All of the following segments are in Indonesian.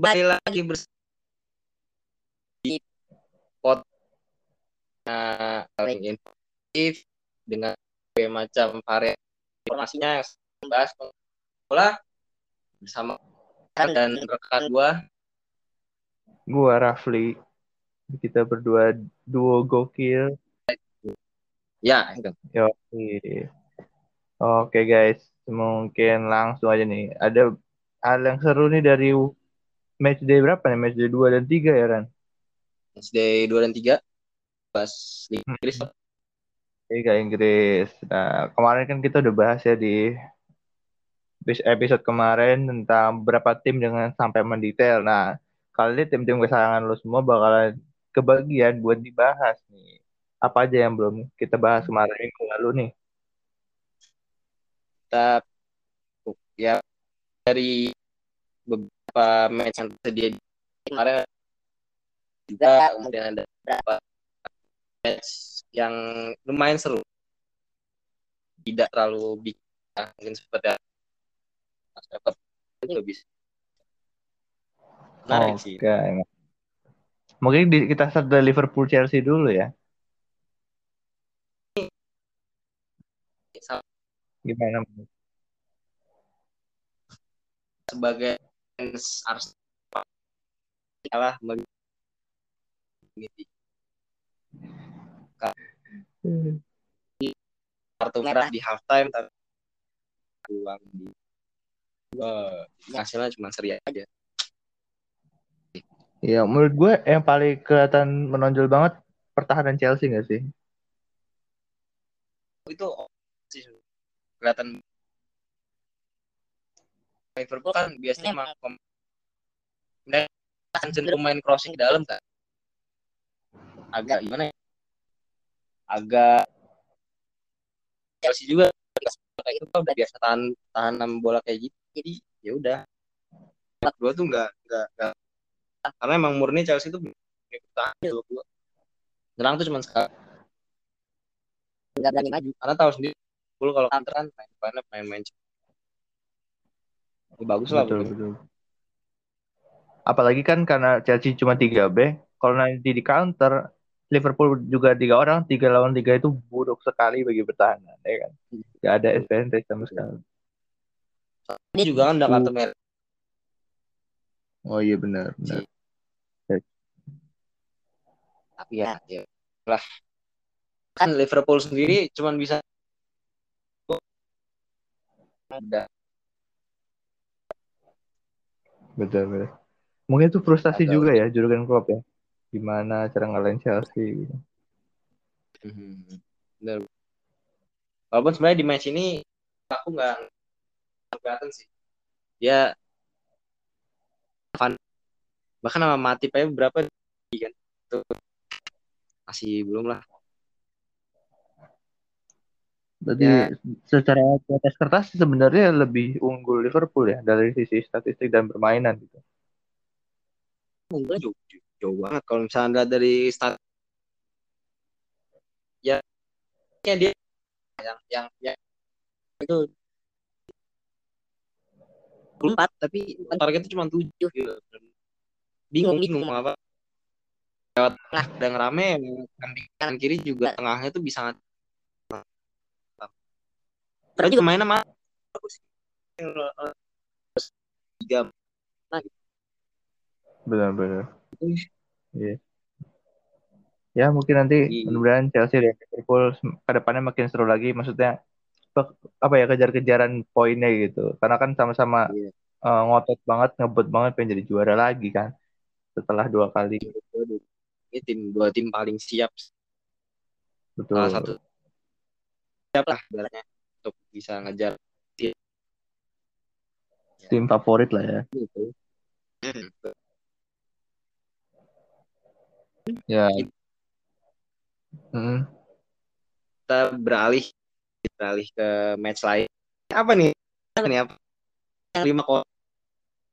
kembali lagi bersama pot paling informatif dengan macam varian informasinya yang membahas bola bersama dan rekan gua Gua Rafli. Kita berdua duo gokil. ya itu Yoi. Oke guys, mungkin langsung aja nih. Ada hal yang seru nih dari match day berapa nih? Match day 2 dan 3 ya Ran? SD 2 dan 3 pas Liga Inggris Liga Inggris. Nah, kemarin kan kita udah bahas ya di episode kemarin tentang beberapa tim dengan sampai mendetail. Nah, kali ini tim-tim kesayangan lo semua bakalan kebagian buat dibahas nih. Apa aja yang belum kita bahas kemarin minggu lalu nih? kita ya dari beberapa match yang tersedia di kemarin juga kemudian ada beberapa match yang lumayan seru tidak terlalu ya, mungkin seperti Mas Pepper itu lebih menarik sih. Oke. Mungkin di- kita start dari Liverpool Chelsea dulu ya. Gimana? sebagai fans Arsenal kalah ini kartu merah di halftime tapi uang di Wah, hasilnya cuma seri aja. Ya, menurut gue yang paling kelihatan menonjol banget pertahanan Chelsea nggak sih? itu sih. Kelihatan. Liverpool kan biasanya emang pem- mereka akan cenderung main crossing ke dalam kan? Agak gimana ya? Agak Chelsea juga. Kayak itu kan udah biasa tahan tahan bola kayak gitu jadi ya udah. Dua tuh nggak nggak nggak. Karena emang murni Chelsea itu bertahan dua dua nyerang tuh cuma sekali. Nggak berani maju. Karena tahu sendiri Liverpool kalau counter kan main main main main Ya, bagus lah Betul, betul. Apalagi kan karena Chelsea cuma 3B, kalau nanti di counter Liverpool juga tiga orang, tiga lawan tiga itu buruk sekali bagi pertahanan, ya kan? Gak ada advantage sama sekali. Ini juga kan udah kartu merah Oh iya benar, benar. tapi ya, ya lah kan Liverpool sendiri cuman bisa udah Betul, betul. Mungkin itu frustasi Agak- juga ya Jurgen Klopp ya. Gimana cara ngalahin Chelsea? gitu. Mhm. Bener. Walaupun sebenarnya di match ini aku nggak kelihatan sih. Dia Van bahkan sama Matip aja berapa kan? Masih belum lah. Berarti Ya. secara di atas kertas sebenarnya lebih unggul Liverpool ya dari sisi statistik dan permainan gitu. Jauh, jauh, jauh banget kalau misalnya dari start ya ya dia yang yang yang itu 24 tapi targetnya cuma 7 gitu. Bingung bingung mau apa. Lewat tengah dan rame kan kanan kiri juga tengahnya tuh bisa Terus juga mainnya mah bagus. Tiga Benar-benar. Iya. Ya mungkin nanti Iya. mudah-mudahan Chelsea dan Liverpool ke depannya makin seru lagi. Maksudnya apa ya kejar-kejaran poinnya gitu. Karena kan sama-sama Iya. eh, ngotot banget, ngebut banget pengen jadi juara lagi kan. Setelah dua kali. Waduh. Ini tim dua tim paling siap Betul. salah satu siap lah untuk bisa ngejar Tim favorit lah ya. gitu. Ya. Mm. Kita beralih beralih ke match lain. Apa nih? Apa nih? Apa? lima kok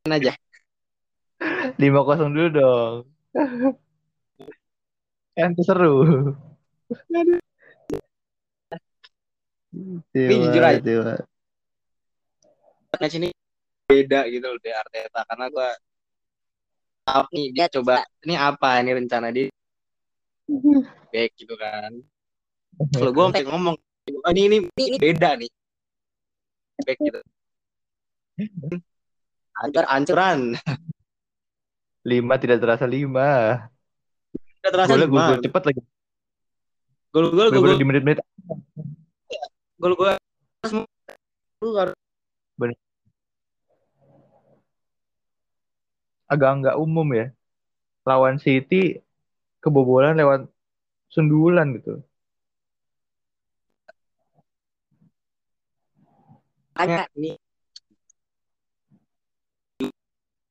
aja. lima kosong dulu dong. kan seru. Ini jujur aja. Tiba. match ini beda gitu loh dari Arteta karena gue tahu nih dia coba ini apa ini rencana dia back gitu kan kalau gue ngomong "Oh, ini, ini ini beda nih back gitu hancur hancuran Lima tidak terasa lima. Gak terasa Golnya gue gimana? cepet lagi. gol gol gol di menit-menit. gol gue lu harus agak nggak umum ya. Lawan City kebobolan lewat sundulan gitu. Tanya ini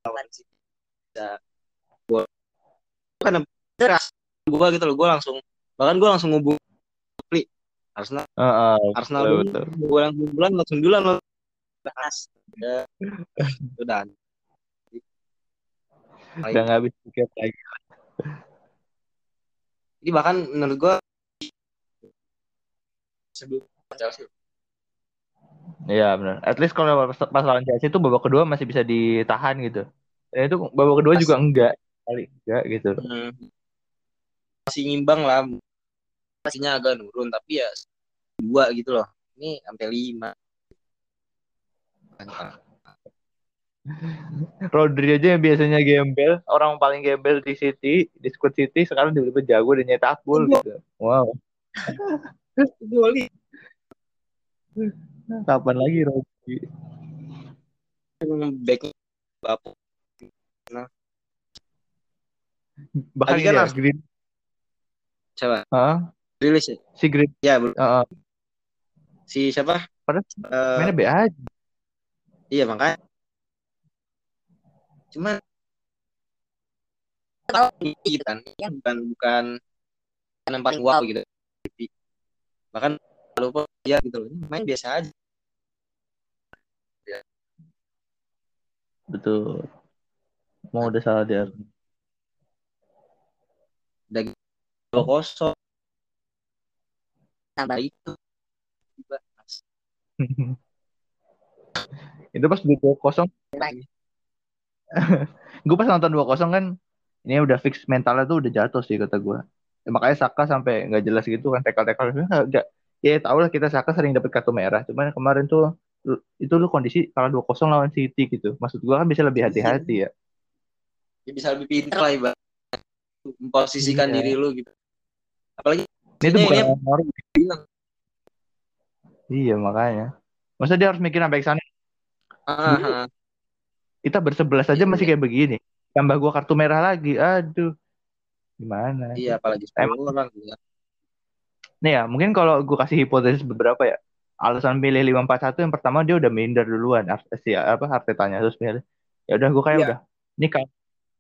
lawan sih. Bisa. Gua kan deras gua gitu loh gua langsung bahkan gua langsung ngubung Pli Arsenal. Heeh, Arsenal betul, betul. gua langsung bulan langsung duluan lo bahas. Udah udah. Udah nggak habis pikir lagi. jadi bahkan menurut gua sebelum Chelsea Iya benar. At least kalau pas, pas lawan Chelsea itu babak kedua masih bisa ditahan gitu. Dan itu babak kedua Pas- juga enggak kali enggak gitu. Hmm. masih ngimbang lah pastinya agak nurun tapi ya dua gitu loh ini sampai lima Rodri aja yang biasanya gembel, orang paling gembel di City, di squad City sekarang tiba-tiba jago dan nyetak gol gitu. Wow. Goli Kapan lagi Rodri? back bapak Bahkan Lagi kan ini ya, harus- Green, siapa Hah? rilis ya si Green, ya bro. Heeh. si siapa Padahal Eh, mainnya B aja. iya makanya cuman tahu kan bukan bukan bukan paling wow gitu bahkan lupa ya gitu loh main biasa aja Betul. Mau udah salah dia. dua kosong. Tambah itu. Itu pas dua kosong, gue pas nonton dua kosong kan, ini udah fix mentalnya tuh udah jatuh sih kata gue. Ya, makanya Saka sampai nggak jelas gitu kan tekal-tekal. Nggak. Ya tau lah kita Saka sering dapet kartu merah. Cuman kemarin tuh itu lu kondisi kalah dua kosong lawan City gitu. Maksud gua kan bisa lebih hati-hati ya. Ya bisa lebih pintar lah ibarat memposisikan Iya. diri lu gitu. Apalagi ini tuh bukan bilang. Iya makanya. Masa dia harus mikir sampai sana? Ah, kita bersebelas aja Iya. masih kayak begini. Tambah gua kartu merah lagi. Aduh. Gimana? Iya apalagi Emang- orang ya. nih ya mungkin kalau gua kasih hipotesis beberapa ya alasan pilih 541 yang pertama dia udah minder duluan Ar- si apa Artetanya terus milih ya udah gua kayak Iya. udah ini kan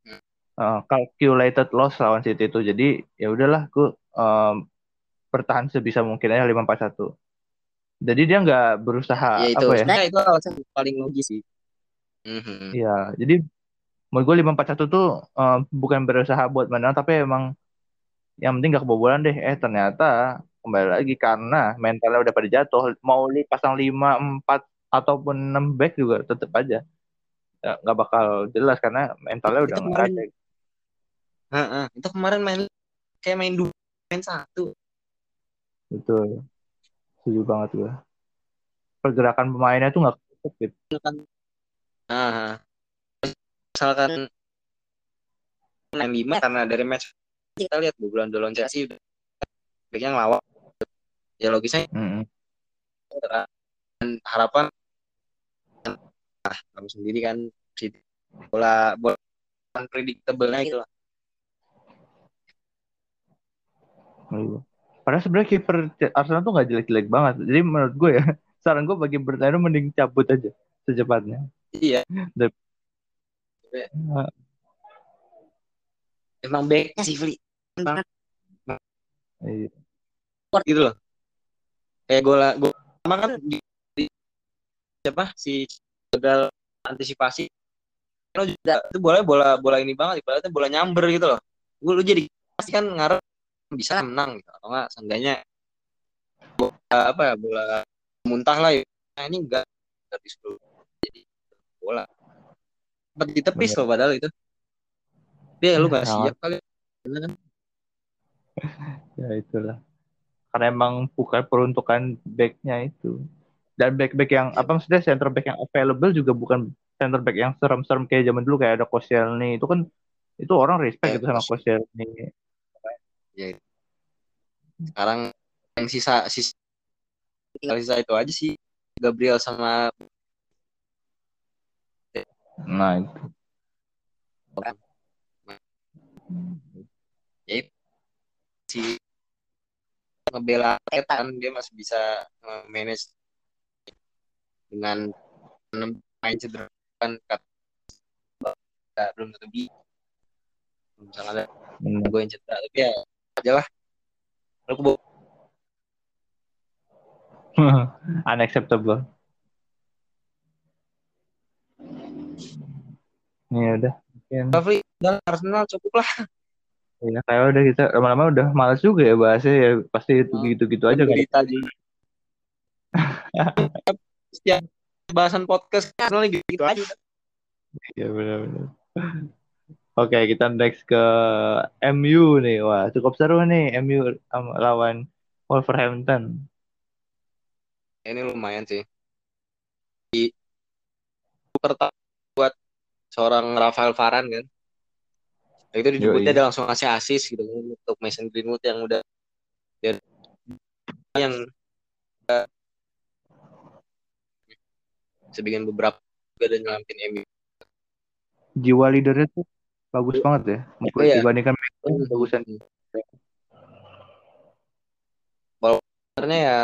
Hmm. uh, calculated loss lawan City itu jadi ya udahlah gua um, bertahan sebisa mungkin aja 541 jadi dia nggak berusaha ya itu apa ya sebenarnya itu alasan paling logis sih Mhm. Iya, jadi menurut gue 541 tuh eh, bukan berusaha buat menang tapi emang yang penting gak kebobolan deh. Eh ternyata kembali lagi karena mentalnya udah pada jatuh. Mau li pasang 5, 4 ataupun 6 back juga tetap aja Ya, nggak bakal jelas karena mentalnya udah nggak ada. Ah. itu kemarin main kayak main dua main satu Betul. Setuju banget gue. Pergerakan pemainnya tuh nggak cukup gitu. misalkan main lima karena dari match kita lihat bulan lawan Chelsea udah ngelawak ya logisnya Mm-mm. dan harapan ah kamu sendiri kan si bola bola unpredictable-nya itu lah Iya. Padahal sebenarnya kiper Arsenal tuh nggak jelek-jelek banget. Jadi menurut gue ya, saran gue bagi Bernardo mending cabut aja secepatnya. iya Dan- emang backnya sih Fli banget Iya. gitu loh kayak gol gol pertama kan di, di- siapa? Si gagal antisipasi. Lo juga itu bola bola bola ini banget ibaratnya bola nyamber gitu loh. Gue lu jadi pasti kan ngarep bisa menang gitu atau enggak seenggaknya bola apa ya bola muntah lah ya. Nah, ini enggak tapi jadi bola. Sempat ditepis loh padahal itu. Tapi ya lu gak Sangat. siap kali. Kan? ya itulah karena emang bukan peruntukan backnya itu. Dan back-back yang Iya. apa maksudnya center back yang available juga bukan center back yang serem-serem kayak zaman dulu kayak ada Koscielny itu kan itu orang respect Iya, gitu sama Koscielny sekarang yang sisa sisa tinggal sisa itu aja sih Gabriel sama nah itu. Si ngebela Ketan dia masih bisa manage dengan enam main cedera kan belum tentu bi misalnya ada bener. gue yang cedera tapi ya aja lah. Kebo- unacceptable. Ya udah mungkin Arsenal cukup lah ya kayak udah kita lama-lama udah males juga ya bahasnya ya pasti itu Hmm. gitu-gitu aja kan berita juga setiap bahasan podcast Arsenal gitu, gitu aja Iya benar-benar. Oke, kita next ke MU nih. Wah, cukup seru nih MU lawan Wolverhampton. ini lumayan sih di pertama buat seorang Rafael Varane kan itu dia langsung ngasih assist gitu kan untuk Mason Greenwood yang udah dia- yang uh, sebagian beberapa juga ada nyelamatin MU Jiwa leadernya tuh bagus banget ya. Mau Iya. dibandingkan Messi, bagusan. sebenarnya ya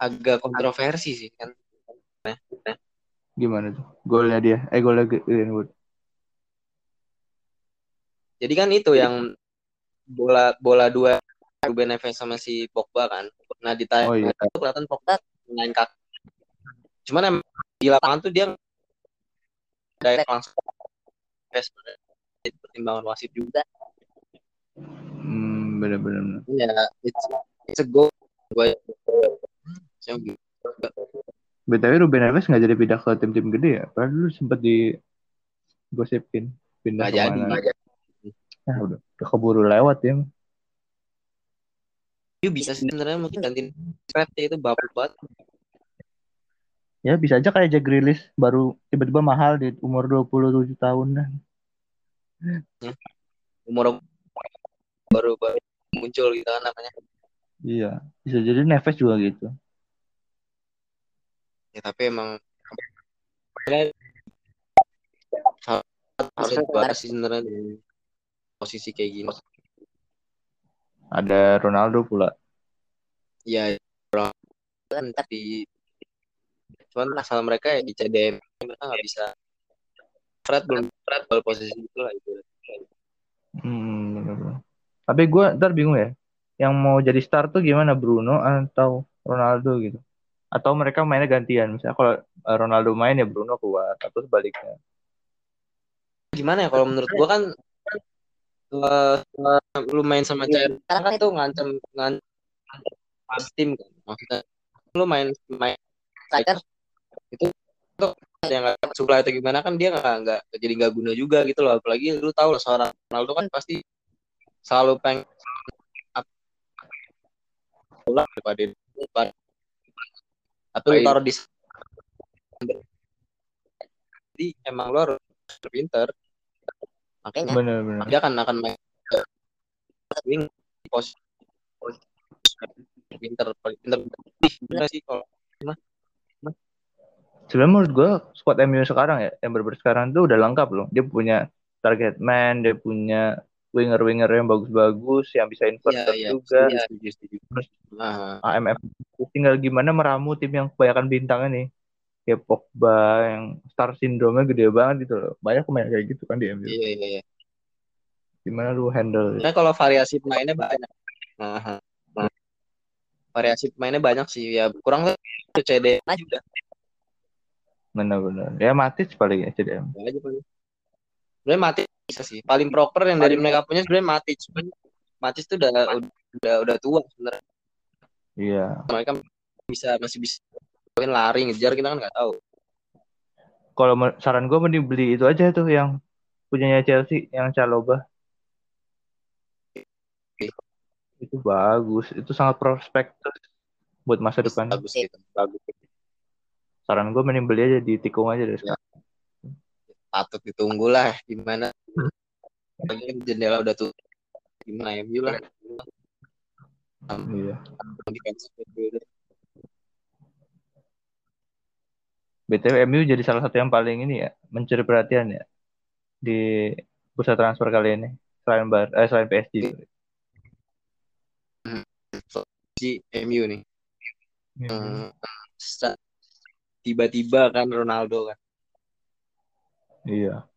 agak kontroversi sih kan Gimana tuh? Golnya dia. Eh, golnya Greenwood. Jadi kan itu yang bola bola dua Ruben Neves sama si Pogba kan nah di Oh iya. itu kelihatan Pogba main kaki cuman emang di lapangan tuh dia direct langsung Neves jadi pertimbangan wasit juga Hmm, bener-bener. ya it's, it's a goal gue so, BTW Ruben Neves nggak jadi pindah ke tim-tim gede ya? Padahal dulu sempat di gosipin pindah nggak jadi ke mana. nggak jadi. Nah, udah, udah keburu lewat ya. Dia bisa sih sebenarnya mungkin gantiin Fred itu bapuk banget Ya bisa aja kayak Jack Grealish baru tiba-tiba mahal di umur 27 tahun dah. umur baru baru muncul gitu kan namanya Iya, bisa jadi Neves juga gitu. ya tapi emang harusnya sebenarnya posisi kayak gini Ada Ronaldo pula. ya orang kan tapi cuman masalah mereka ya di CDM mereka nggak bisa Fred belum Fred baru posisi itu lah itu Hmm, bener-bener. Tapi gue ntar bingung ya. Yang mau jadi star tuh gimana Bruno atau Ronaldo gitu? Atau mereka mainnya gantian? Misalnya kalau eh, Ronaldo main ya Bruno keluar atau sebaliknya. gimana ya kalau menurut gua kan eh, lu main sama CR kan tuh ngancam ngancam tim kan? Maksudnya lu main main striker. Itu tuh yang nggak supply atau gimana kan dia nggak nggak jadi nggak guna juga gitu loh. Apalagi lu tahu lah seorang Ronaldo kan pasti selalu pengen bola daripada daripada- atau lu taruh di jadi emang lu harus pinter makanya Bener-bener. dia akan akan main wing pos pinter pinter Bener sih kalau Sebenarnya menurut gue squad MU sekarang ya, yang bener sekarang tuh udah lengkap loh. Dia punya target man, dia punya winger-winger yang bagus-bagus, yang bisa inverter iya, juga. setuju, setuju, setuju. Terus Nah, AMF tinggal gimana meramu tim yang kebanyakan bintangnya nih. Kayak Pogba yang star syndrome-nya gede banget gitu loh. Banyak pemain kayak gitu kan di MU. iya iya iya Gimana lu handle? Nah, kalau variasi pemainnya banyak nah, variasi pemainnya banyak sih ya kurang lebih itu CD aja udah Benar-benar. Ya Matic paling ya CDM. Ya aja paling. Sebenarnya Matic bisa sih. Paling proper yang dari mereka punya sebenarnya Matic. Cuman Matic tuh udah udah udah tua sebenarnya. Iya. Mereka bisa masih bisa mungkin lari ngejar kita kan nggak tahu. Kalau saran gue mending beli itu aja tuh yang punyanya Chelsea yang Caloba. Itu bagus. Itu sangat prospektif buat masa depan. Bagus gitu. Bagus. Saran gue mending beli aja di tikung aja deh sekarang. Patut ditunggu lah gimana. Lagi jendela udah tuh gimana MU lah. Iya. BTW MU jadi salah satu yang paling ini ya mencuri perhatian ya di bursa transfer kali ini selain bar eh selain PSG. si MU nih. Iya. Hmm, tiba-tiba kan Ronaldo kan. Iya.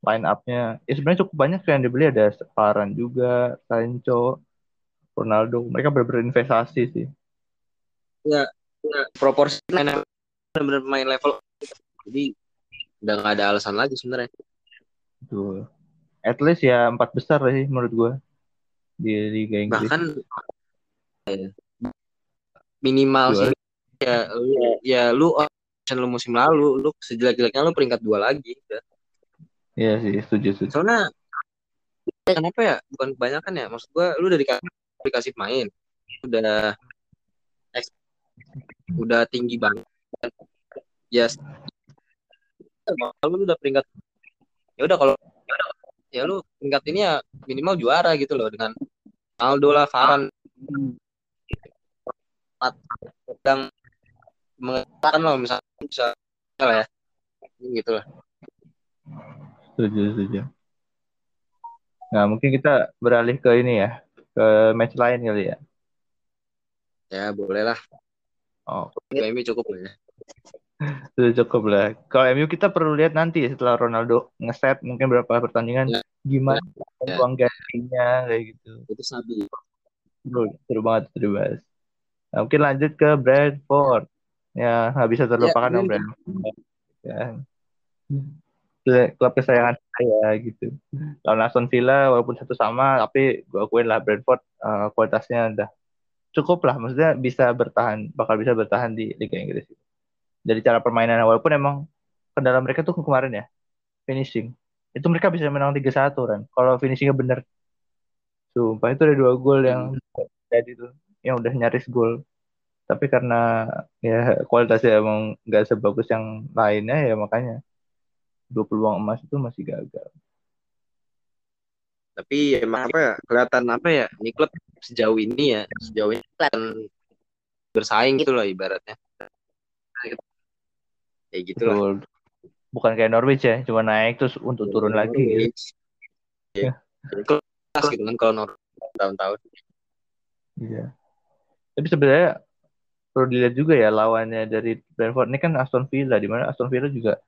Line up-nya ya sebenarnya cukup banyak yang dibeli ada Varane juga, Sancho, Ronaldo. Mereka benar-benar investasi sih. Proporsi main benar-benar main level. Jadi udah nggak ada alasan lagi sebenarnya. Betul. At least ya empat besar sih menurut gua di Liga Inggris. Bahkan minimal Juara. sih ya lu, ya lu lu musim lalu lu sejelek-jeleknya lu peringkat dua lagi udah. Iya sih, setuju, setuju. Soalnya kenapa ya? Bukan kebanyakan ya. Maksud gua lu udah dikasih dikasih main. Udah udah tinggi banget. Ya kalau lu udah peringkat ya udah kalau ya lu peringkat ini ya minimal juara gitu loh dengan Aldo lah Varane. Sedang mengatakan loh misalnya bisa lah ya. Gitu lah. Setuju, setuju. Nah, mungkin kita beralih ke ini ya, ke match lain kali ya. ya boleh lah. Oh, MU cukup lah ya sudah cukup lah. Kalau MU kita perlu lihat nanti ya setelah Ronaldo ngeset mungkin berapa pertandingan Ya. gimana Ya. uang gantinya kayak gitu. itu sabi Seru, seru banget seru banget. Nah, mungkin lanjut ke Brentford. Ya, nggak bisa terlupakan Ya, dong Brentford. Kan. Klub- kesayangan saya gitu. Lawan Aston Villa walaupun satu sama, tapi gue akuin lah Brentford eh, kualitasnya udah cukup lah. Maksudnya bisa bertahan, bakal bisa bertahan di Liga Inggris. Dari cara permainan walaupun emang kendala mereka tuh kemarin ya finishing. Itu mereka bisa menang 3-1 kan. Kalau finishingnya bener. Sumpah itu ada dua gol yang jadi tuh yang udah nyaris gol. Tapi karena ya kualitasnya emang nggak sebagus yang lainnya ya makanya dua peluang emas itu masih gagal. tapi emang apa ya kelihatan apa ya ini klub sejauh ini ya sejauh ini kelihatan bersaing gitu loh ibaratnya kayak gitu lah Betul. Bukan kayak Norwich ya, cuma naik terus untuk turun lagi. Ya. kelas gitu kan kalau Nor tahun-tahun Iya. Tapi sebenarnya perlu dilihat juga ya lawannya dari Brentford ini kan Aston Villa di mana Aston Villa juga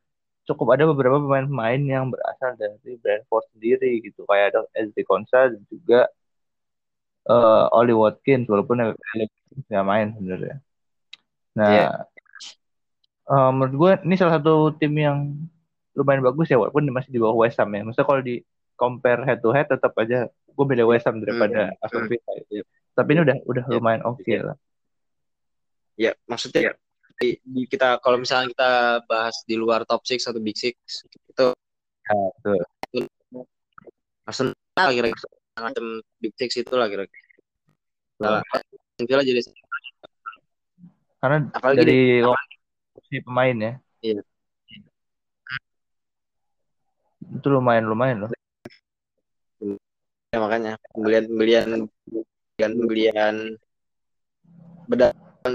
cukup ada beberapa pemain-pemain yang berasal dari Brentford sendiri gitu kayak ada SD Konsa dan juga eh Oli Watkins walaupun nggak main sebenarnya. Nah, Iya. Eh, menurut gue ini salah satu tim yang lumayan bagus ya walaupun masih di bawah West Ham ya. Maksudnya kalau di compare head to head tetap aja gue beda West Ham daripada Aston Villa. Iya. Tapi ini udah udah Iya. lumayan oke lah. ya maksudnya di, di kita kalau misalnya kita bahas di luar top 6 atau big six itu betul. Arsenal lah kira-kira macam big six itu lah kira-kira Nah, Villa jadi Karena Apalagi dari komposisi pemain ya. Iya. Itu lumayan lumayan loh. ya makanya pembelian pembelian pembelian pembelian berdasarkan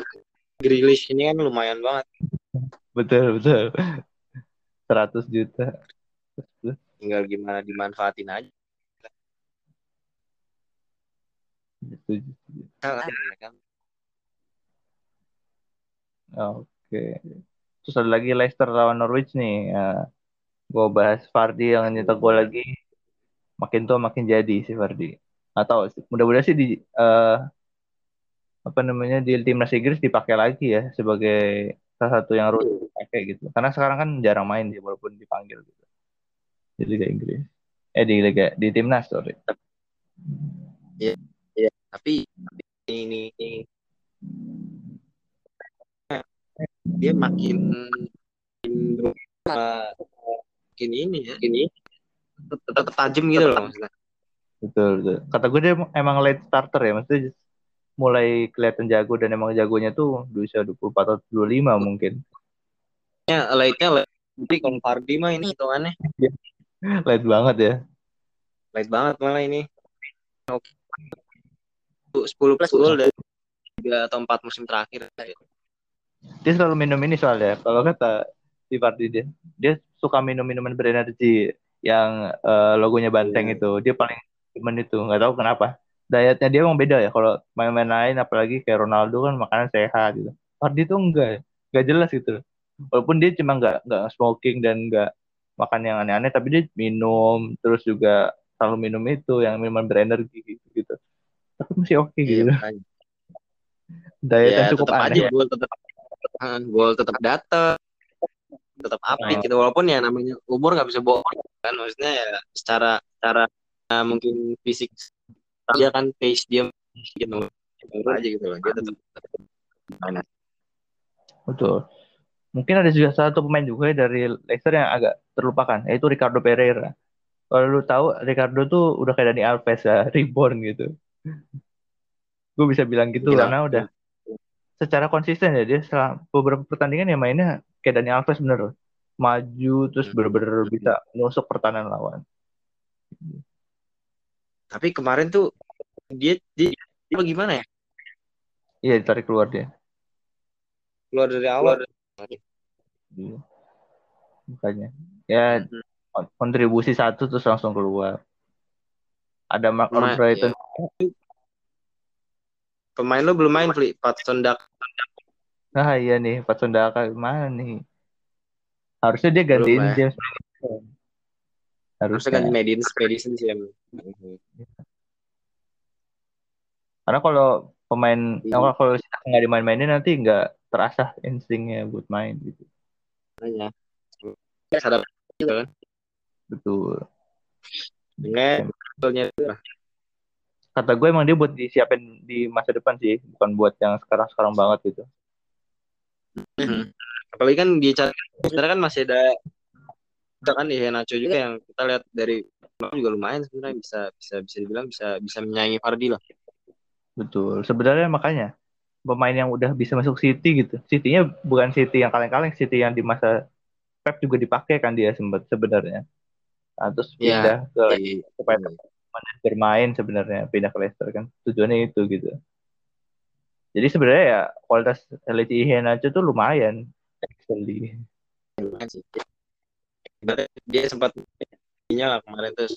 Grealish ini kan lumayan banget Betul betul. 100 juta. tinggal gimana dimanfaatin aja Setuju. Salah, ya kan? Oke. Terus ada lagi Leicester lawan Norwich nih. Ya, gue bahas Vardy yang nyetak gol lagi. Makin tua makin jadi si Vardy. Atau mudah-mudahan sih di eh, apa namanya di timnas Inggris dipakai lagi ya sebagai salah satu yang harus dipakai gitu. Karena sekarang kan jarang main dia walaupun dipanggil gitu. Di Liga Inggris. Eh di Liga di timnas sorry. Iya, iya. Tapi ini, ini dia makin makin ini ya. Ini. Tetap tajam gitu loh maksudnya. Betul betul. Kata gue dia emang late starter ya maksudnya mulai kelihatan jago dan emang jagonya tuh di usia 24 atau 25 mungkin. Ya late-nya late. Jadi kalau Fardi mah ini hitungannya. Late banget ya. Late banget malah ini. 10 plus gol dari tiga atau empat musim terakhir dia selalu minum ini soalnya. Kalau kata si Fardi dia dia suka minum minuman berenergi yang uh, logonya banteng yeah. itu. Dia paling temen itu. Nggak tahu kenapa. Dietnya dia emang beda ya. Kalau main-main lain apalagi kayak Ronaldo kan makanan sehat gitu. Fardi tuh enggak nggak jelas gitu. Walaupun dia cuma nggak nggak smoking dan nggak makan yang aneh-aneh tapi dia minum. Terus juga selalu minum itu yang minuman berenergi gitu, gitu. tapi masih oke okay, iya, gitu. diet ya, cukup tetap aneh aja, gue tetap gue tetap datang tetap update oh. gitu walaupun ya namanya umur nggak bisa bohong kan maksudnya ya secara secara uh, mungkin fisik dia kan pace dia gitu aja gitu loh dia tetap, tetap betul. Mungkin ada juga satu pemain juga dari Leicester yang agak terlupakan yaitu Ricardo Pereira. Kalau lu tahu Ricardo tuh udah kayak Dani Alves ya reborn gitu. Gue bisa bilang gitu Gila. karena udah secara konsisten ya dia setelah beberapa pertandingan ya mainnya kayak Dani Alves bener maju terus hmm. bener-bener bisa nusuk pertahanan lawan. Tapi kemarin tuh dia dia, dia gimana ya? Iya ditarik keluar dia. Keluar dari awal. Iya. Makanya ya hmm. kontribusi satu terus langsung keluar. Ada Mark Brighton. Ya. Pemain lo belum main, Fli. Patson Dak Nah iya nih, Pak Sundaka mana nih? Harusnya dia gantiin Belum, ya. James Madison. Harusnya ganti Madison, Madison sih yang. Karena kalau pemain, iya. kalau nggak dimain-mainin nanti nggak terasa instingnya buat main gitu. Hanya. Sadar juga kan. Betul. Dengan Kata gue emang dia buat disiapin di masa depan sih, bukan buat yang sekarang-sekarang banget gitu. Hmm. Apalagi kan dia cari sebenarnya kan masih ada kita kan di Henacho juga yang kita lihat dari juga lumayan sebenarnya bisa bisa bisa dibilang bisa bisa menyaingi Fardi lah. Betul. Sebenarnya makanya pemain yang udah bisa masuk City gitu. City-nya bukan City yang kaleng-kaleng, City yang di masa Pep juga dipakai kan dia sempat sebenarnya. Nah, terus iya, pindah ya, ke iya, supaya iya. Bermain sebenarnya pindah ke Leicester kan. Tujuannya itu gitu. Jadi sebenarnya ya kualitas LCI aja tuh lumayan actually. Dia sempat lah kemarin terus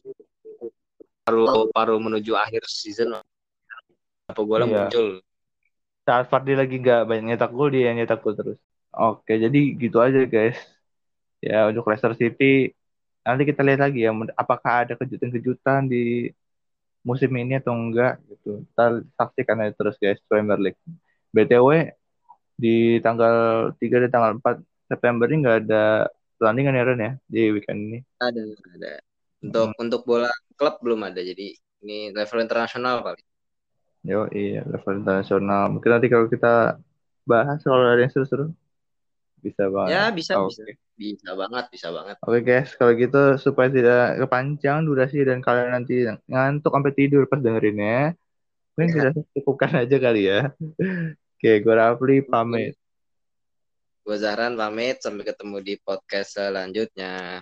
paru paru menuju akhir season apa golnya iya. muncul. Saat Fardi lagi gak banyak nyetak gol dia yang nyetak gol terus. Oke, jadi gitu aja guys. Ya untuk Leicester City nanti kita lihat lagi ya apakah ada kejutan-kejutan di musim ini atau enggak gitu. Kita saksikan aja terus guys Premier League. BTW di tanggal 3 dan tanggal 4 September ini enggak ada pertandingan ya Ren ya di weekend ini. Ada, ada. Untuk hmm. untuk bola klub belum ada. Jadi ini level internasional kali. Yo, iya, level internasional. Mungkin nanti kalau kita bahas kalau ada yang seru-seru bisa banget. Ya, bisa, oh, bisa. Okay. Bisa banget, bisa banget. Oke okay, guys, kalau gitu supaya tidak kepanjang durasi dan kalian nanti ngantuk sampai tidur pas dengerin ya. Mungkin ya. kita cukupkan aja kali ya. Oke, gue Rafli pamit. Gue Zahran pamit, sampai ketemu di podcast selanjutnya.